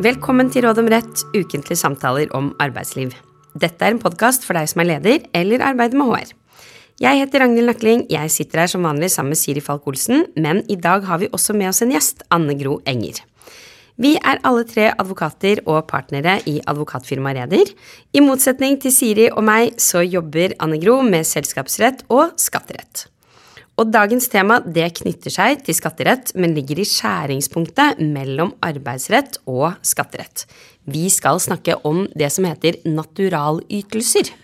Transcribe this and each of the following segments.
Velkommen til Råd om rett, ukentlige samtaler om arbeidsliv. Dette er en podkast for deg som er leder eller arbeider med HR. Jeg heter Ragnhild Nakling, jeg sitter her som vanlig sammen med Siri Falk-Olsen, men i dag har vi også med oss en gjest, Anne Gro Enger. Vi er alle tre advokater og partnere i advokatfirmaet Reder. I motsetning til Siri og meg så jobber Anne Gro med selskapsrett og skatterett. Og dagens tema det knytter seg til skatterett, men ligger i skjæringspunktet mellom arbeidsrett og skatterett. Vi skal snakke om det som heter naturalytelser.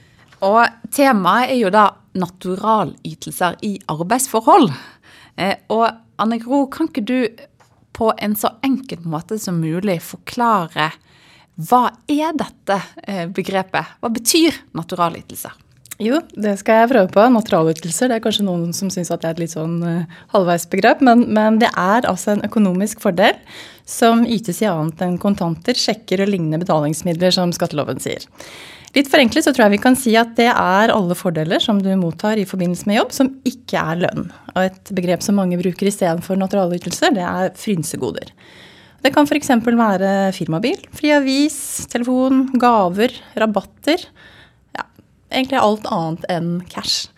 Og temaet er jo da naturalytelser i arbeidsforhold. Eh, og Anne Gro, kan ikke du på en så enkel måte som mulig forklare hva er dette eh, begrepet? Hva betyr naturalytelser? Jo, det skal jeg prøve på. Naturalytelser. Det er kanskje noen som syns at det er et litt sånn uh, halvveisbegrep, men, men, det er altså en økonomisk fordel som ytes i annet enn kontanter, sjekker og lignende betalingsmidler, som skatteloven sier. Litt forenklet så tror jeg vi kan si at det er alle fordeler som du mottar i forbindelse med jobb, som ikke er lønn. Og et begrep som mange bruker istedenfor naturalytelser, det er frynsegoder. Det kan f.eks. være firmabil, fri avis, telefon, gaver, rabatter egentlig alt annet enn cash.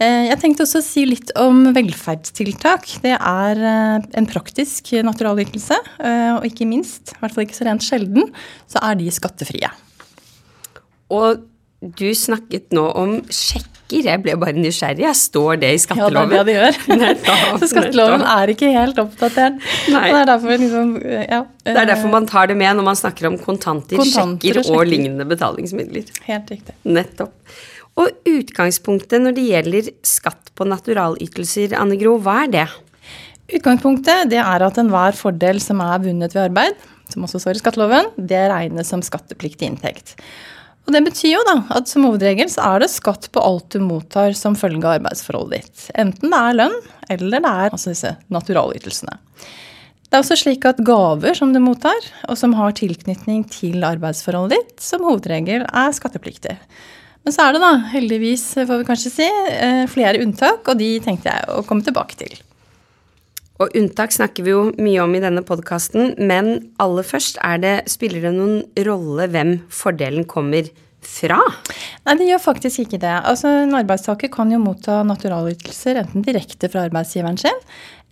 Eh, jeg tenkte også å si litt om velferdstiltak. Det er eh, en praktisk naturalytelse. Eh, og ikke minst, i hvert fall ikke så rent sjelden, så er de skattefrie. Og du snakket nå om sjekker. Jeg ble bare nysgjerrig. Jeg Står det i skatteloven? Ja, det er det de gjør. så skatteloven er ikke helt oppdatert. Nei. Det er liksom, ja. Det er derfor man tar det med når man snakker om kontanter, kontanter sjekker, og, sjekker og lignende betalingsmidler. Helt riktig. Nettopp. Og utgangspunktet når det gjelder skatt på naturalytelser, Anne Gro, hva er det? Utgangspunktet det er at enhver fordel som er vunnet ved arbeid, som også står i skatteloven, det regnes som skattepliktig inntekt. Og Det betyr jo da at som hovedregel så er det skatt på alt du mottar som følge av arbeidsforholdet ditt. Enten det er lønn, eller det er altså disse naturalytelsene. Det er også slik at gaver som du mottar, og som har tilknytning til arbeidsforholdet ditt, som hovedregel er skattepliktig. Men så er det da, heldigvis får vi kanskje si, eh, flere unntak, og de tenkte jeg å komme tilbake til. Og unntak snakker vi jo mye om i denne podkasten, men aller først, det, spiller det noen rolle hvem fordelen kommer fra? Nei, det gjør faktisk ikke det. Altså, En arbeidstaker kan jo motta naturalytelser enten direkte fra arbeidsgiveren sin,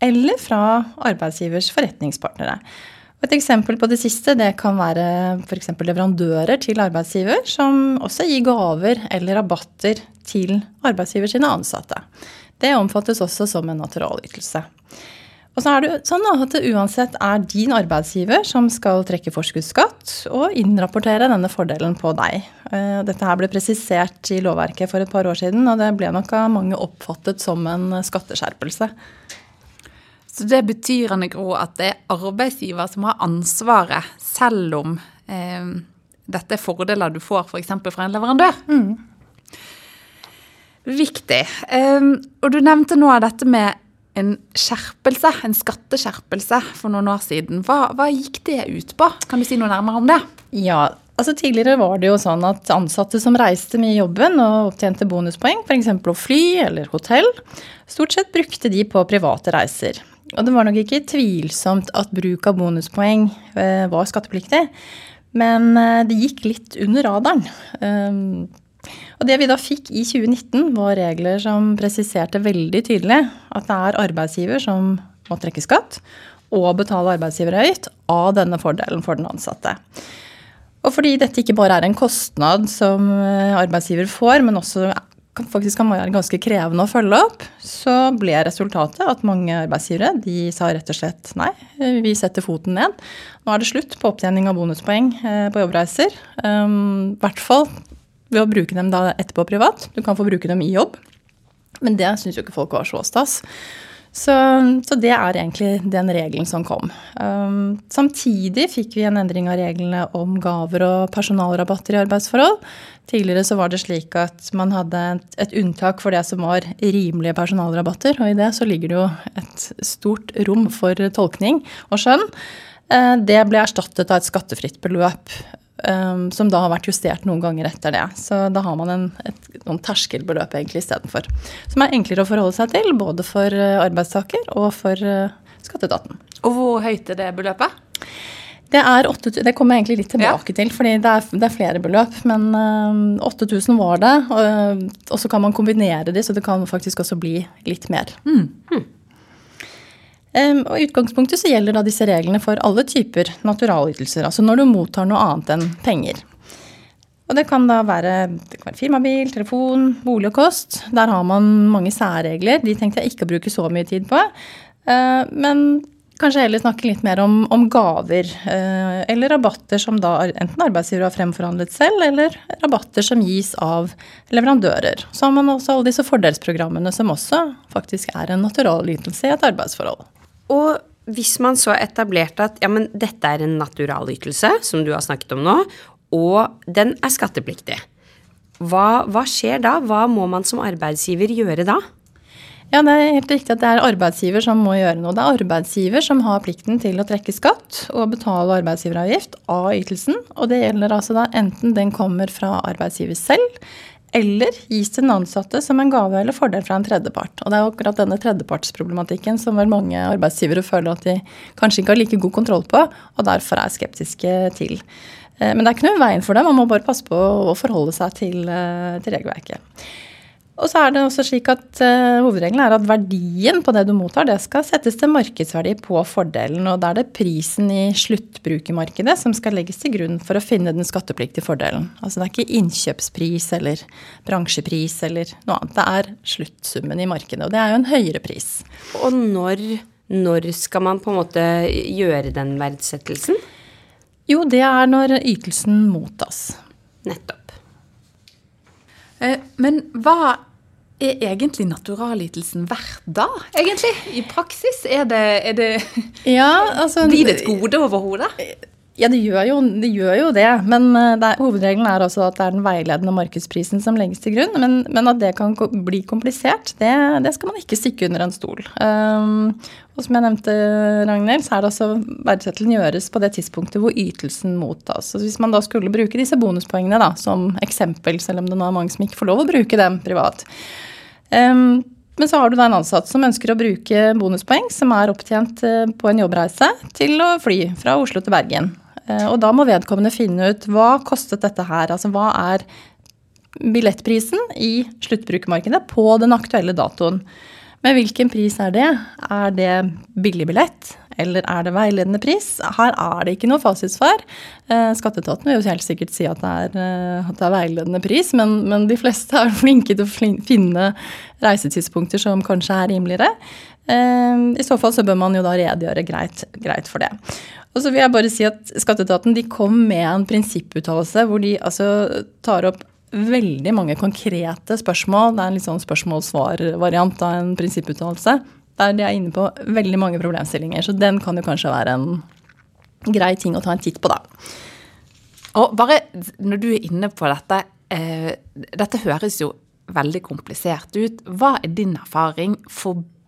eller fra arbeidsgivers forretningspartnere. Og et eksempel på det siste det kan være f.eks. leverandører til arbeidsgiver, som også gir gaver eller rabatter til arbeidsgiver sine ansatte. Det omfattes også som en naturalytelse. Og så er det sånn at det uansett er din arbeidsgiver som skal trekke forskuddsskatt og innrapportere denne fordelen på deg. Eh, dette her ble presisert i lovverket for et par år siden, og det ble nok av mange oppfattet som en skatteskjerpelse. Så det betyr Anne Gro, at det er arbeidsgiver som har ansvaret, selv om eh, dette er fordeler du får f.eks. fra en leverandør? Mm. Viktig. Um, og du nevnte nå dette med en skjerpelse, en skatteskjerpelse for noen år siden. Hva, hva, gikk det ut på? Kan du si noe nærmere om det? Ja, altså Tidligere var det jo sånn at ansatte som reiste med jobben og opptjente bonuspoeng, f.eks. å fly eller hotell, stort sett brukte de på private reiser. Og det var nok ikke tvilsomt at bruk av bonuspoeng eh, var skattepliktig, men eh, det gikk litt under radaren. Og det vi da fikk i 2019, var regler som presiserte veldig tydelig at det er arbeidsgiver som må trekke skatt og betale arbeidsgiveravgift av denne fordelen for den ansatte. Og fordi dette ikke bare er en kostnad som eh, arbeidsgiver får, men også faktisk kan være ganske krevende å følge opp, så ble resultatet at mange arbeidsgivere de sa rett og slett nei, vi setter foten ned. Nå er det slutt på opptjening av bonuspoeng eh, på jobbreiser. Um, I hvert fall ved å bruke dem da etterpå privat. Du kan få bruke dem i jobb. Men det syns jo ikke folk var så stas. Så, så, det er egentlig den regelen som kom. Um, samtidig fikk vi en endring av reglene om gaver og personalrabatter i arbeidsforhold. Tidligere så var det slik at man hadde et, unntak for det som var rimelige personalrabatter, og i det så ligger det jo et stort rom for tolkning og skjønn. Uh, det ble erstattet av et skattefritt beløp Um, som da har vært justert noen ganger etter det. Så da har man en, et, noen terskelbeløp egentlig istedenfor. Som er enklere å forholde seg til, både for uh, arbeidstaker og for uh, skatteetaten. Og hvor høyt er det beløpet? Det er 8, det kommer jeg egentlig litt tilbake ja. til, fordi det er, det er, flere beløp. Men uh, eh, 8000 var det, og, og, så kan man kombinere de, så det kan faktisk også bli litt mer. Mm. Um, og I utgangspunktet så gjelder da disse reglene for alle typer naturalytelser. Altså når du mottar noe annet enn penger. Og det kan da være, det kan være firmabil, telefon, bolig og kost. Der har man mange særregler. De tenkte jeg ikke å bruke så mye tid på. Uh, men Kanskje heller snakke litt mer om, om gaver, eh, eller rabatter som da enten arbeidsgiver har fremforhandlet selv, eller rabatter som gis av leverandører. Så har man også alle disse fordelsprogrammene som også faktisk er en naturalytelse i et arbeidsforhold. Og hvis man så etablerte at ja, men dette er en naturalytelse, som du har snakket om nå, og den er skattepliktig, hva, hva skjer da? Hva må man som arbeidsgiver gjøre da? Ja, det er helt riktig at det er arbeidsgiver som må gjøre noe. Det er arbeidsgiver som har plikten til å trekke skatt og betale arbeidsgiveravgift av ytelsen. Og det gjelder altså da enten den kommer fra arbeidsgiver selv, eller gis til den ansatte som en gave eller fordel fra en tredjepart. Og det er akkurat denne tredjepartsproblematikken som vel mange arbeidsgivere føler at de kanskje ikke har like god kontroll på, og derfor er skeptiske til. Eh, men det er ikke noe i veien for det, man må bare passe på å forholde seg til, eh, til regelverket. Og så er det også slik at uh, Hovedregelen er at verdien på det du mottar, det skal settes til markedsverdi på fordelen. og Da er det prisen i sluttbrukermarkedet som skal legges til grunn for å finne den skattepliktige fordelen. Altså Det er ikke innkjøpspris eller bransjepris eller noe annet. Det er sluttsummen i markedet, og det er jo en høyere pris. Og når, når skal man på en måte gjøre den verdsettelsen? Jo, det er når ytelsen mottas. Nettopp. Eh, men hva er egentlig naturalytelsen verdt da, egentlig? I praksis? Er det, er det ja, altså, Blir det et gode overhodet? Ja, det gjør jo det. Gjør jo det. Men eh, det er, hovedregelen er også at det er den veiledende markedsprisen som legges til grunn. Men, men at det kan bli komplisert, det, det, skal man ikke stikke under en stol. Um, og som jeg nevnte, Ragnhild, så er det altså verdsettelen gjøres på det tidspunktet hvor ytelsen mottas. Så hvis man da skulle bruke disse bonuspoengene da, som eksempel, selv om det nå er mange som ikke får lov å bruke dem privat, Um, men så har du da en ansatt som ønsker å bruke bonuspoeng som er opptjent eh, på en jobbreise, til å fly fra Oslo til Bergen. Eh, og da må vedkommende finne ut hva kostet dette her. Altså hva er billettprisen i sluttbrukermarkedet på den aktuelle datoen. Men hvilken pris er det? Er det billig billett? Eller er det veiledende pris? Her er det ikke noe fasitsvar. Eh, skatteetaten vil jo helt sikkert si at det er, eh, at det er veiledende pris, men, men, de fleste er flinke til å finne reisetidspunkter som kanskje er rimeligere. Eh, I så fall så bør man jo da redegjøre greit, greit for det. Og så vil jeg bare si at Skatteetaten de kom med en prinsipputtalelse hvor de altså tar opp veldig mange konkrete spørsmål. Det er en litt sånn spørsmål-svar-variant av en prinsipputtalelse der de er inne på veldig mange problemstillinger. Så den kan jo kanskje være en grei ting å ta en titt på, da. Og bare når du er inne på dette, eh, dette høres jo veldig komplisert ut. Hva er din erfaring?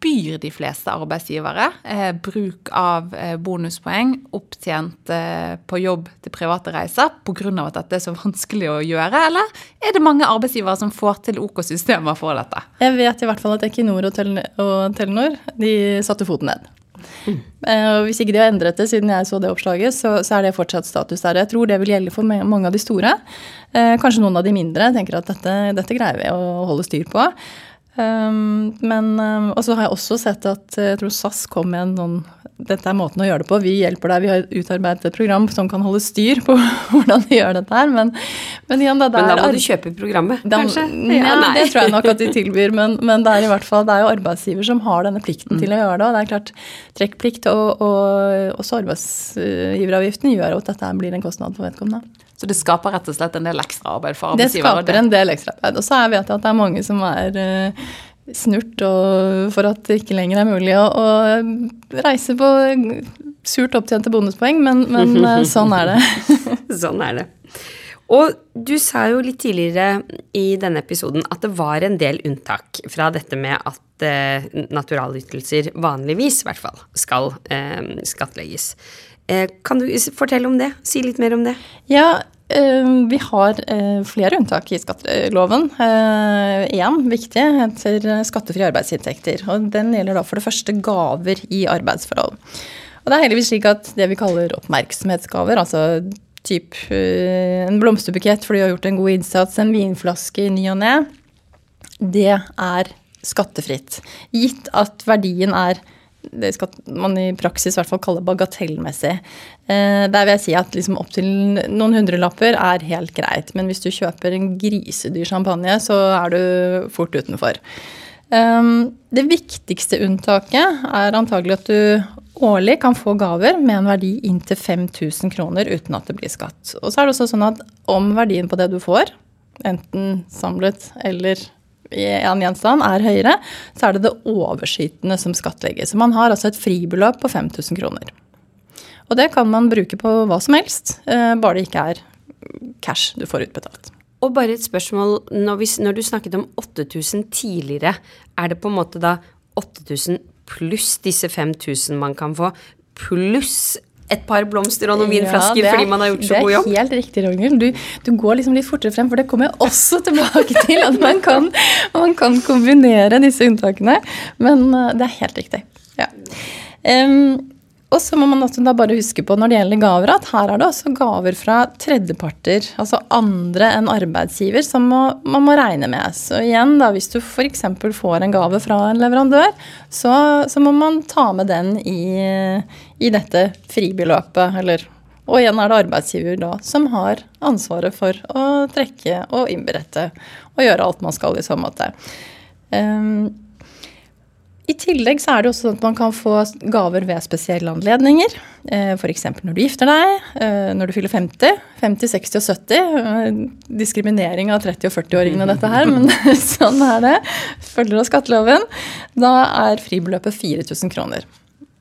Forbyr de fleste arbeidsgivere eh, bruk av eh, bonuspoeng opptjent eh, på jobb til private reiser pga. at dette er så vanskelig å gjøre, eller er det mange arbeidsgivere som får til OK systemer for dette? Jeg vet i hvert fall at Equinor og Telenor de satte foten ned. Mm. Og hvis ikke de har endret det siden jeg så det oppslaget, så, så, er det fortsatt status der. Jeg tror det vil gjelde for mange av de store. Eh, kanskje noen av de mindre tenker at dette, dette greier vi å holde styr på. Um, men um, Og så har jeg også sett at jeg tror SAS kom med en sånn dette er måten å gjøre det på. Vi hjelper deg. Vi har utarbeidet et program som kan holde styr på hvordan de gjør dette her. Men, men, igjen, da, men da må du kjøpe programmet, da, kanskje? Ja, ja det tror jeg nok at de tilbyr. Men, men, det er i hvert fall, det er jo arbeidsgiver som har denne plikten mm. til å gjøre det. Og det er klart, trekkplikt og, og også arbeidsgiveravgiften gjør at dette blir en kostnad for vedkommende. Så det skaper rett og slett en del ekstraarbeid for arbeidsgiver? Det skaper en del ekstraarbeid. Og så vet jeg at det er mange som er uh, snurt for at det ikke lenger er mulig å, å reise på surt opptjente bonuspoeng, men, men eh, sånn er det. sånn er det. Og du sa jo litt tidligere i denne episoden at det var en del unntak fra dette med at eh, naturalytelser vanligvis, i hvert fall, skal eh, skattlegges. Eh, kan du fortelle om det? Si litt mer om det. Ja, Eh, vi har eh, flere unntak i skatteloven. Én viktig heter skattefrie arbeidsinntekter. og Den gjelder da for det første gaver i arbeidsforhold. Og det er heldigvis slik at det vi kaller oppmerksomhetsgaver, altså typ en blomsterbukett fordi du har gjort en god innsats, en vinflaske i ny og ne, det er skattefritt. Gitt at verdien er det skal man i praksis i hvert fall kalle bagatellmessig. Eh, der vil jeg si at liksom opptil noen hundrelapper er helt greit. Men hvis du kjøper en grisedyr champagne, så er du fort utenfor. Um, det viktigste unntaket er antagelig at du årlig kan få gaver med en verdi inntil 5000 kroner uten at det blir skatt. Og så er det også sånn at om verdien på det du får, enten samlet eller i en gjenstand, er høyere, så er det det overskytende som skattlegges. Så man har altså et fribeløp på 5000 kroner. Og det kan man bruke på hva som helst, eh, bare det ikke er cash du får utbetalt. Og bare et spørsmål, når, vi, når du snakket om 8000 tidligere, er det på en måte da 8000 pluss disse 5000 man kan få, pluss et par blomster og noen vinflasker ja, fordi man har gjort så god jobb? Det er helt riktig, Ragnhild. Du, du, går liksom litt fortere frem, for det kommer jeg også tilbake til. At man kan, man kan kombinere disse unntakene. Men uh, det er helt riktig. Ja. Um, og så må man da bare huske på når det gjelder gaver, at her er det også gaver fra tredjeparter, altså andre enn arbeidsgiver, som må, man må regne med. Så igjen, da, hvis du f.eks. får en gave fra en leverandør, så, så må man ta med den i, i dette fribeløpet, eller og igjen er det arbeidsgiver da som har ansvaret for å trekke og innberette og gjøre alt man skal i så måte. Um, i tillegg så er det også sånn at man kan få gaver ved spesielle anledninger. Eh, F.eks. når du gifter deg, eh, når du fyller 50. 50, 60 og 70. Eh, diskriminering av 30- og 40-åringene dette her, men sånn er det. Følger av skatteloven. Da er fribeløpet 4000 kroner.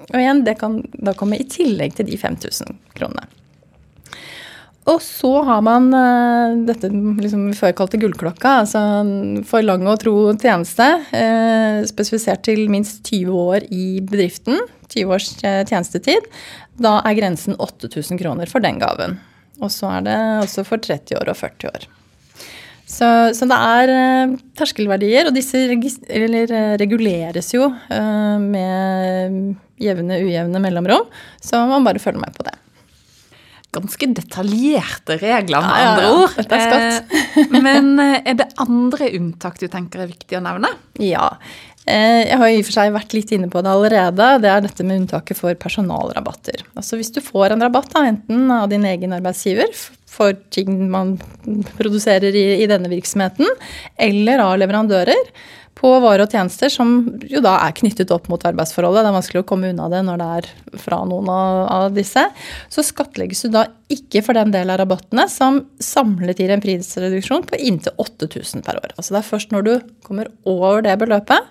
Og igjen, det kan da komme i tillegg til de 5000 kronene. Og så har man uh, dette liksom, før kalte gullklokka, altså for lang og tro tjeneste. Uh, spesifisert til minst 20 år i bedriften. 20 års uh, tjenestetid. Da er grensen 8000 kroner for den gaven. Og så er det også for 30 år og 40 år. Så, så det er terskelverdier, og disse reguleres jo med jevne, ujevne mellomrom. Så man bare følger med på det ganske detaljerte regler, med ja, andre ord. Det er. Eh, men eh, er det andre unntak du tenker er viktig å nevne? Ja. Eh, jeg har i og for seg vært litt inne på det allerede. Det er dette med unntaket for personalrabatter. Altså Hvis du får en rabatt, da, enten av din egen arbeidsgiver for ting man produserer i, i denne virksomheten, eller av leverandører, på varer og tjenester som jo da er knyttet opp mot arbeidsforholdet. Det er vanskelig å komme unna det når det er fra noen av, disse. Så skattlegges du da ikke for den delen av rabattene som samlet gir en prisreduksjon på inntil 8000 per år. Altså det er først når du kommer over det beløpet,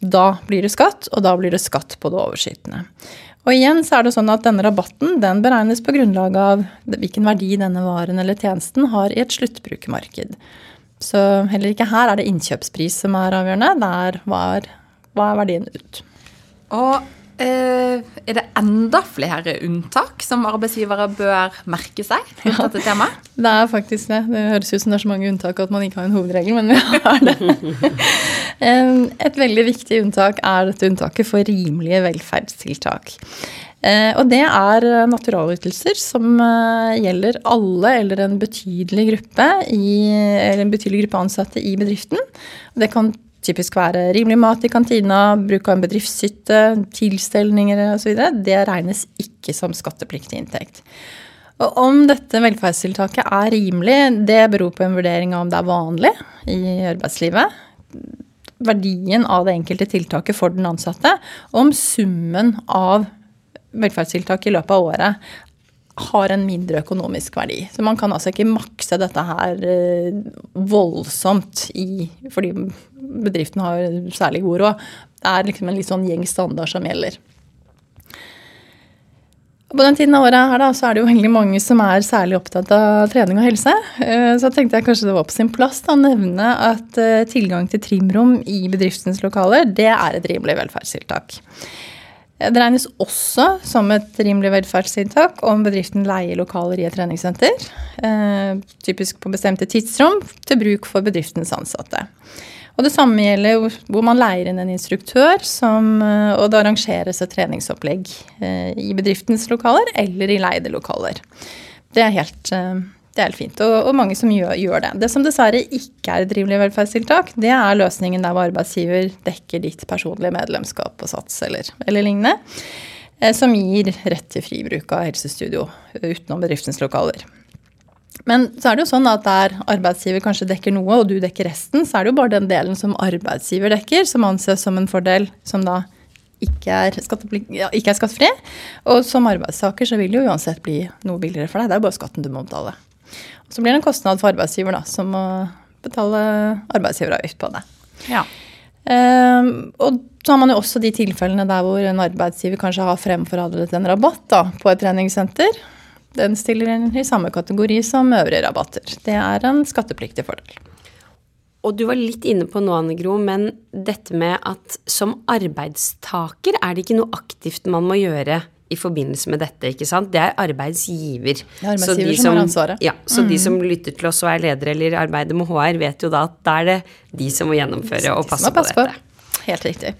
da blir det skatt, og da blir det skatt på det overskytende. Og igjen så er det sånn at denne rabatten den beregnes på grunnlag av hvilken verdi denne varen eller tjenesten har i et sluttbrukermarked. Så heller ikke her er det innkjøpspris som er avgjørende. Der var, hva er, er verdien ut. Og eh, er det enda flere unntak som arbeidsgivere bør merke seg Ja, dette temaet? Det er faktisk det. Det høres ut som det er så mange unntak at man ikke har en hovedregel, men vi har det. Et veldig viktig unntak er dette unntaket for rimelige velferdstiltak. Eh, og det er eh, naturalytelser som eh, gjelder alle eller en betydelig gruppe, i, en betydelig gruppe ansatte i bedriften. Det kan typisk være rimelig mat i kantina, bruk av en bedriftshytte, tilstelninger osv. Det regnes ikke som skattepliktig inntekt. Og om dette velferdstiltaket er rimelig, det beror på en vurdering av om det er vanlig i arbeidslivet. Verdien av det enkelte tiltaket for den ansatte, og om summen av velferdstiltak i løpet av året har en mindre økonomisk verdi. Så man kan altså ikke makse dette her eh, voldsomt i, fordi bedriften har særlig god råd. Det er liksom en litt sånn gjeng standard som gjelder. På den tiden av året her da, så er det jo veldig mange som er særlig opptatt av trening og helse. Eh, så tenkte jeg kanskje det var på sin plass å nevne at eh, tilgang til trimrom i bedriftens lokaler, det er et rimelig velferdstiltak. Det regnes også som et rimelig velferdstiltak om bedriften leier lokaler i et treningssenter, eh, typisk på bestemte tidsrom, til bruk for bedriftens ansatte. Og det samme gjelder hvor man leier inn en instruktør, som, eh, og det arrangeres et treningsopplegg eh, i bedriftens lokaler eller i leide lokaler. Det er helt, det er helt fint, og, og, mange som gjør, gjør, det. Det som dessverre ikke er et rimelig velferdstiltak, det er løsningen der hvor arbeidsgiver dekker ditt personlige medlemskap og Sats eller, eller lignende. Som gir rett til fri bruk av helsestudio utenom bedriftens lokaler. Men så er det jo sånn at der arbeidsgiver kanskje dekker noe, og du dekker resten, så er det jo bare den delen som arbeidsgiver dekker, som anses som en fordel som da ikke er, ikke er skattefri. Og som arbeidstaker så vil det jo uansett bli noe billigere for deg. Det er jo bare skatten du må betale. Og så blir det en kostnad for arbeidsgiver, da, som må betale arbeidsgiveravgift på det. Ja. Um, og så har man jo også de tilfellene der hvor en arbeidsgiver kanskje har fremforhandlet en rabatt da, på et treningssenter. Den stiller inn i samme kategori som øvrige rabatter. Det er en skattepliktig fordel. Og du var litt inne på nå, Anne Gro, men dette med at som arbeidstaker er det ikke noe aktivt man må gjøre i forbindelse med dette, ikke sant. Det er arbeidsgiver. Det er arbeidsgiver som, som, har ansvaret. Ja, så mm. de som lytter til oss og er ledere eller arbeider med HR, vet jo da at da er det de som må gjennomføre og passe på dette. På. Helt riktig.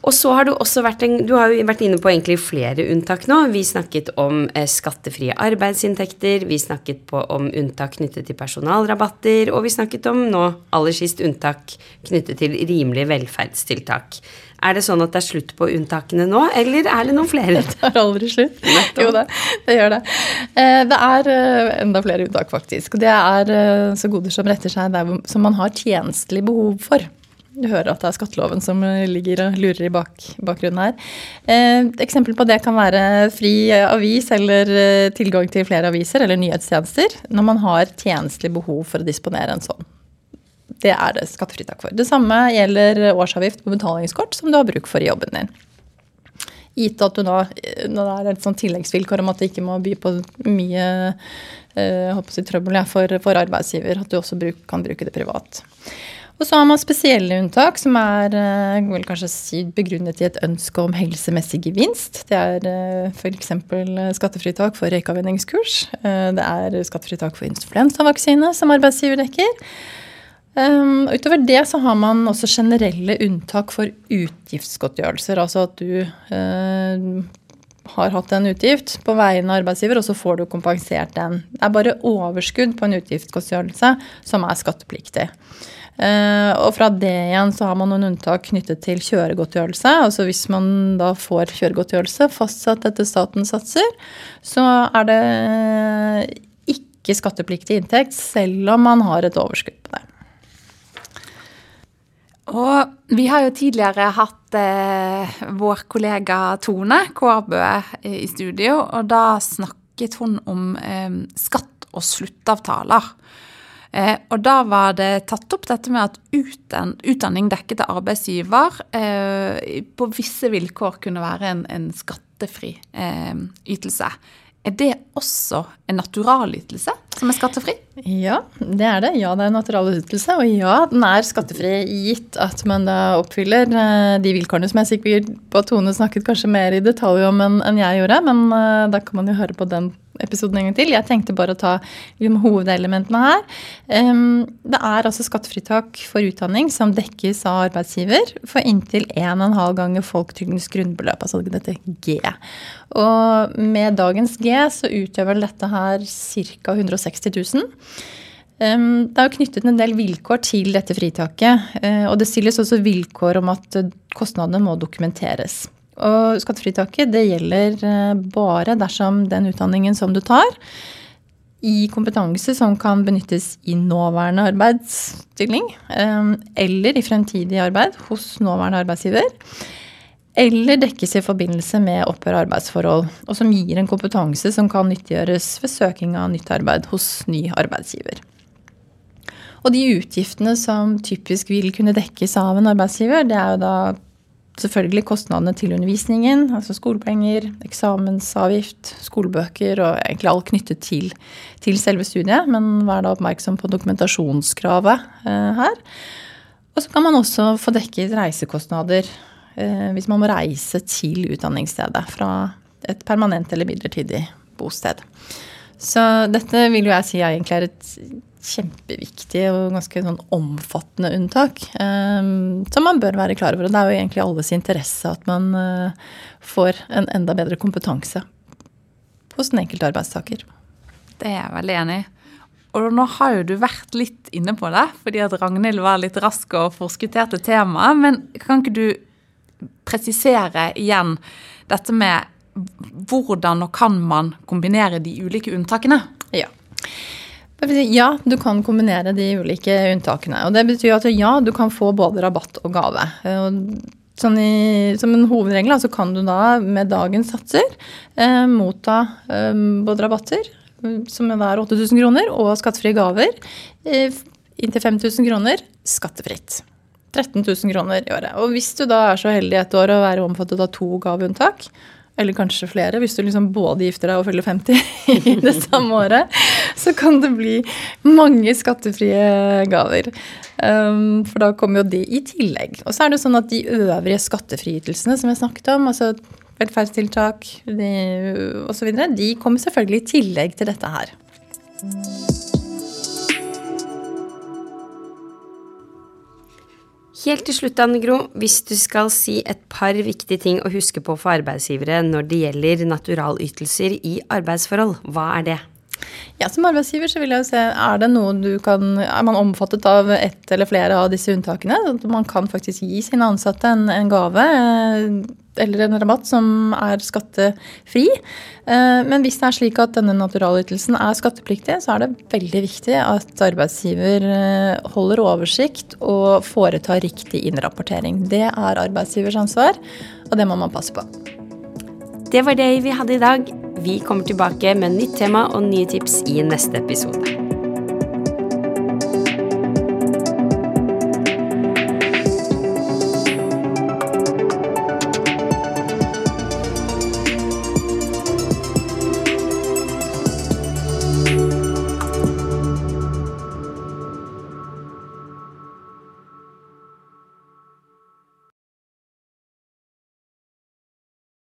Og så har du også vært, en, du har jo vært inne på egentlig flere unntak nå. Vi snakket om eh, skattefrie arbeidsinntekter, vi snakket på, om unntak knyttet til personalrabatter, og vi snakket om nå aller sist unntak knyttet til rimelige velferdstiltak. Er det sånn at det er slutt på unntakene nå, eller er det noen flere? Det tar aldri slutt. Jo, det, det gjør det. Eh, det er eh, enda flere unntak, faktisk. Det er eh, så goder som retter seg der som man har tjenestelig behov for. Du hører at det er skatteloven som ligger og lurer i bak, bakgrunnen her. Eh, eksempel på det kan være fri avis eller tilgang til flere aviser eller nyhetstjenester når man har tjenestelig behov for å disponere en sånn. Det er det skattefritak for. Det samme gjelder årsavgift på betalingskort som du har bruk for i jobben din. Gitt at du nå, når det er et sånn tilleggsvilkår om at du ikke må by på mye eh, jeg trøbbel ja, for, for, arbeidsgiver, at du også bruk, kan bruke det privat. Og så har man spesielle unntak som er eh, vel kanskje si, begrunnet i et ønske om helsemessig gevinst. Det er eh, f.eks. skattefritak for røykavvenningskurs. Eh, det er skattefritak for influensavaksine som arbeidsgiver dekker. Um, utover det så har man også generelle unntak for utgiftsgodtgjørelser. Altså at du uh, har hatt en utgift på vegne av arbeidsgiver, og så får du kompensert den. Det er bare overskudd på en utgiftsgodtgjørelse som er skattepliktig. Uh, og fra det igjen så har man noen unntak knyttet til kjøregodtgjørelse. Altså hvis man da får kjøregodtgjørelse fastsatt etter statens satser, så er det ikke skattepliktig inntekt selv om man har et overskudd på det. Og vi har jo tidligere hatt eh, vår kollega Tone Kårbø i studio, og da snakket hun om eh, skatt og sluttavtaler. Eh, og da var det tatt opp dette med at uten, utdanning dekket av arbeidsgiver eh, på visse vilkår kunne være en, en skattefri eh, ytelse. Er det også en naturalytelse som er skattefri? Ja, det er det. Ja, det er en naturalytelse. Og ja, den er skattefri gitt at man da oppfyller eh, de vilkårene som jeg sikkert på Tone snakket kanskje mer i detalj om enn jeg gjorde. Men eh, da kan man jo høre på den episoden en gang til. Jeg tenkte bare å ta liksom, hovedelementene her. Det er altså skattefritak for utdanning som dekkes av arbeidsgiver for inntil 1,5 ganger folketrygdens grunnbeløp, altså dette G. Og med dagens G så utgjør vel dette her ca. 160 000. Um, det er jo knyttet en del vilkår til dette fritaket. Uh, og det stilles også vilkår om at kostnadene må dokumenteres. Og skattefritaket det gjelder eh, bare dersom den utdanningen som du tar, i kompetanse som kan benyttes i nåværende arbeidsstilling eh, eller i fremtidig arbeid hos nåværende arbeidsgiver. Eller dekkes i forbindelse med opphør av arbeidsforhold, og som gir en kompetanse som kan nyttiggjøres ved søking av nytt arbeid hos ny arbeidsgiver. Og de utgiftene som typisk vil kunne dekkes av en arbeidsgiver, det er jo da selvfølgelig kostnadene til undervisningen, altså skolepenger, eksamensavgift, skolebøker og egentlig alt knyttet til, til selve studiet. Men vær da oppmerksom på dokumentasjonskravet eh, her. Og så kan man også få dekket reisekostnader hvis man må reise til utdanningsstedet fra et permanent eller midlertidig bosted. Så dette vil jo jeg si egentlig er et kjempeviktig og ganske sånn omfattende unntak. Um, som man bør være klar over. Og det er jo egentlig alles interesse at man uh, får en enda bedre kompetanse hos den enkelte arbeidstaker. Det er jeg veldig enig i. Og nå har jo du vært litt inne på det, fordi at Ragnhild var litt rask og forskutterte temaet. Men kan ikke du presisere igjen dette med hvordan og kan man kombinere de ulike unntakene? Ja. Ja, du kan kombinere de ulike unntakene. Og det betyr at ja, du kan få både rabatt og gave. Sånn i, som en hovedregel så kan du da med dagens satser eh, motta eh, både rabatter som er 8000 kroner, og skattefrie gaver eh, inntil 5000 kroner skattefritt. 13 000 kroner i året. Og hvis du da er så heldig et år å være omfattet av to gaveunntak, eller kanskje flere, hvis du liksom både gifter deg og fyller 50 i det samme året, så kan det bli mange skattefrie gaver. Um, for da kommer jo det i tillegg. Og så er det sånn at de øvrige skattefriytelsene som jeg snakket om, altså velferdstiltak osv., de kommer selvfølgelig i tillegg til dette her. Helt til slutt, Anne Gro, hvis du skal si et par viktige ting å huske på for arbeidsgivere når det gjelder naturalytelser i arbeidsforhold, hva er det? Ja, Som arbeidsgiver så vil jeg jo se er det noe du kan, er man omfattet av ett eller flere av disse unntakene. At Man kan faktisk gi sine ansatte en, en gave eller en rabatt som er skattefri. Eh, men hvis det er slik at denne naturalytelsen er skattepliktig, så er det veldig viktig at arbeidsgiver eh, holder oversikt og foretar riktig innrapportering. Det er arbeidsgivers ansvar, og det må man passe på. Det var det vi hadde i dag. Vi kommer tilbake med nytt tema og nye tips i neste episode.